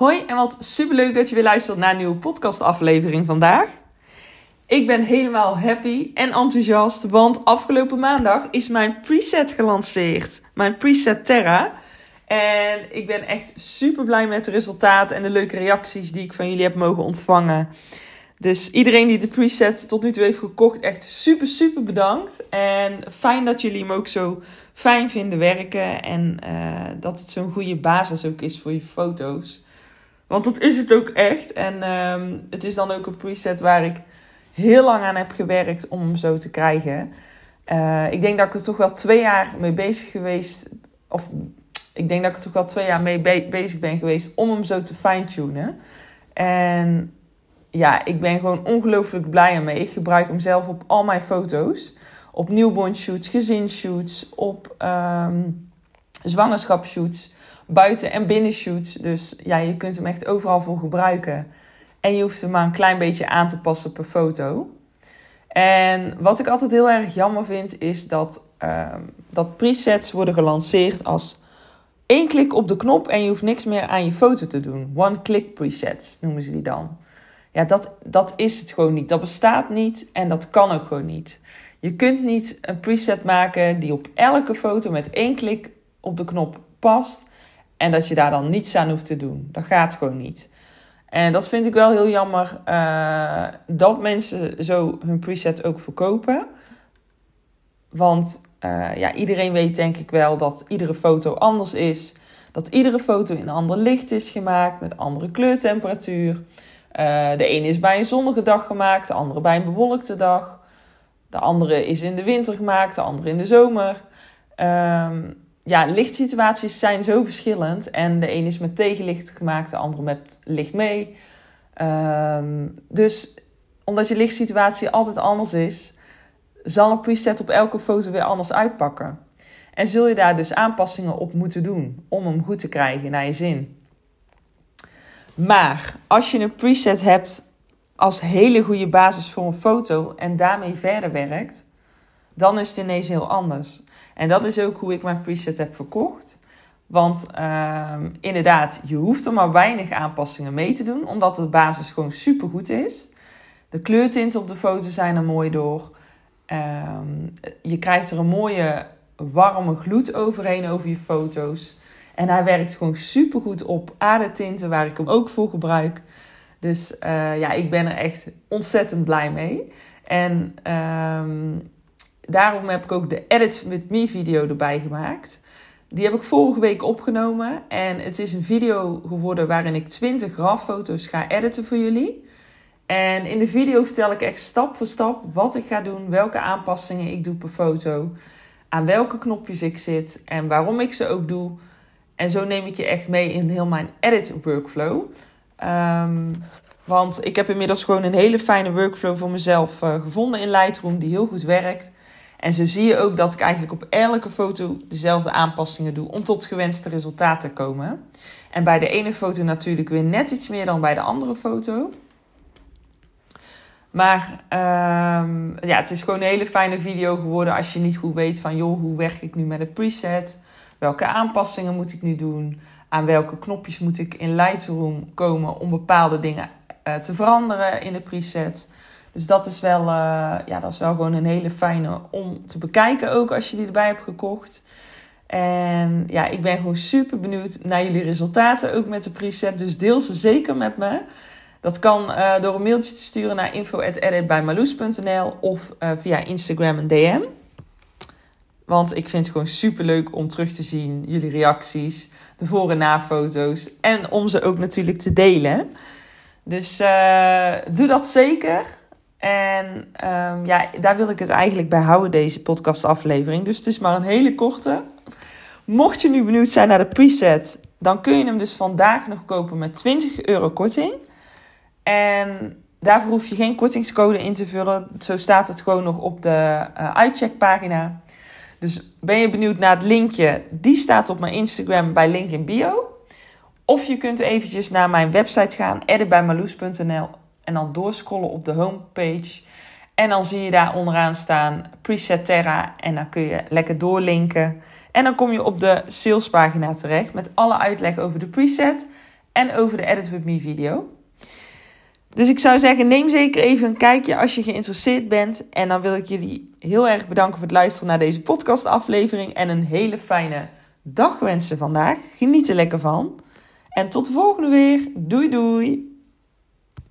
Hoi en wat superleuk dat je weer luistert naar een nieuwe podcastaflevering vandaag. Ik ben helemaal happy en enthousiast, want afgelopen maandag is mijn preset gelanceerd. Mijn preset Terra. En ik ben echt super blij met de resultaten en de leuke reacties die ik van jullie heb mogen ontvangen. Dus iedereen die de preset tot nu toe heeft gekocht, echt super, super bedankt. En fijn dat jullie hem ook zo fijn vinden werken. En uh, dat het zo'n goede basis ook is voor je foto's. Want dat is het ook echt. En um, het is dan ook een preset waar ik heel lang aan heb gewerkt om hem zo te krijgen. Uh, ik denk dat ik er toch wel twee jaar mee bezig geweest. Of ik denk dat ik er toch wel twee jaar mee be bezig ben geweest om hem zo te fine-tunen. En ja, ik ben gewoon ongelooflijk blij ermee. Ik gebruik hem zelf op al mijn foto's. Op newborn shoots, gezinshoots, op um, zwangerschapsshoots, buiten- en binnenshoots. Dus ja, je kunt hem echt overal voor gebruiken. En je hoeft hem maar een klein beetje aan te passen per foto. En wat ik altijd heel erg jammer vind, is dat, um, dat presets worden gelanceerd als één klik op de knop en je hoeft niks meer aan je foto te doen. One-click presets noemen ze die dan. Ja, dat, dat is het gewoon niet. Dat bestaat niet en dat kan ook gewoon niet. Je kunt niet een preset maken die op elke foto met één klik op de knop past en dat je daar dan niets aan hoeft te doen. Dat gaat gewoon niet. En dat vind ik wel heel jammer uh, dat mensen zo hun preset ook verkopen. Want uh, ja, iedereen weet denk ik wel dat iedere foto anders is. Dat iedere foto in een ander licht is gemaakt met andere kleurtemperatuur. Uh, de ene is bij een zonnige dag gemaakt, de andere bij een bewolkte dag. De andere is in de winter gemaakt, de andere in de zomer. Um, ja, lichtsituaties zijn zo verschillend. En de een is met tegenlicht gemaakt, de andere met licht mee. Um, dus omdat je lichtsituatie altijd anders is, zal een preset op elke foto weer anders uitpakken. En zul je daar dus aanpassingen op moeten doen om hem goed te krijgen naar je zin. Maar als je een preset hebt als hele goede basis voor een foto en daarmee verder werkt, dan is het ineens heel anders. En dat is ook hoe ik mijn preset heb verkocht. Want uh, inderdaad, je hoeft er maar weinig aanpassingen mee te doen, omdat de basis gewoon super goed is. De kleurtinten op de foto zijn er mooi door. Uh, je krijgt er een mooie warme gloed overheen over je foto's. En hij werkt gewoon super goed op aardetinten, waar ik hem ook voor gebruik. Dus uh, ja, ik ben er echt ontzettend blij mee. En um, daarom heb ik ook de Edit with Me video erbij gemaakt. Die heb ik vorige week opgenomen. En het is een video geworden waarin ik 20 RAW-foto's ga editen voor jullie. En in de video vertel ik echt stap voor stap wat ik ga doen, welke aanpassingen ik doe per foto, aan welke knopjes ik zit en waarom ik ze ook doe. En zo neem ik je echt mee in heel mijn edit workflow. Um, want ik heb inmiddels gewoon een hele fijne workflow voor mezelf uh, gevonden in Lightroom die heel goed werkt. En zo zie je ook dat ik eigenlijk op elke foto dezelfde aanpassingen doe om tot gewenste resultaten te komen. En bij de ene foto natuurlijk weer net iets meer dan bij de andere foto. Maar um, ja, het is gewoon een hele fijne video geworden als je niet goed weet van joh, hoe werk ik nu met een preset? Welke aanpassingen moet ik nu doen? Aan welke knopjes moet ik in Lightroom komen om bepaalde dingen uh, te veranderen in de preset? Dus dat is, wel, uh, ja, dat is wel gewoon een hele fijne om te bekijken ook als je die erbij hebt gekocht. En ja, ik ben gewoon super benieuwd naar jullie resultaten ook met de preset. Dus deel ze zeker met me. Dat kan uh, door een mailtje te sturen naar info.editbijmaloes.nl of uh, via Instagram en DM. Want ik vind het gewoon super leuk om terug te zien jullie reacties, de voor- en na-foto's. En om ze ook natuurlijk te delen. Dus doe dat zeker. En um, ja, daar wil ik het eigenlijk bij houden, deze podcastaflevering. Dus het is maar een hele korte. Mocht je nu benieuwd zijn naar de preset, dan kun je hem dus vandaag nog kopen met 20 euro korting. En daarvoor hoef je geen kortingscode in te vullen. Zo staat het gewoon nog op de uh, uitcheckpagina. Dus ben je benieuwd naar het linkje? Die staat op mijn Instagram bij link in bio. Of je kunt eventjes naar mijn website gaan, editbijmaloes.nl en dan doorscrollen op de homepage. En dan zie je daar onderaan staan Preset Terra en dan kun je lekker doorlinken. En dan kom je op de salespagina terecht met alle uitleg over de preset en over de Edit With Me video. Dus ik zou zeggen, neem zeker even een kijkje als je geïnteresseerd bent. En dan wil ik jullie heel erg bedanken voor het luisteren naar deze podcastaflevering. En een hele fijne dag wensen vandaag. Geniet er lekker van. En tot de volgende weer. Doei doei.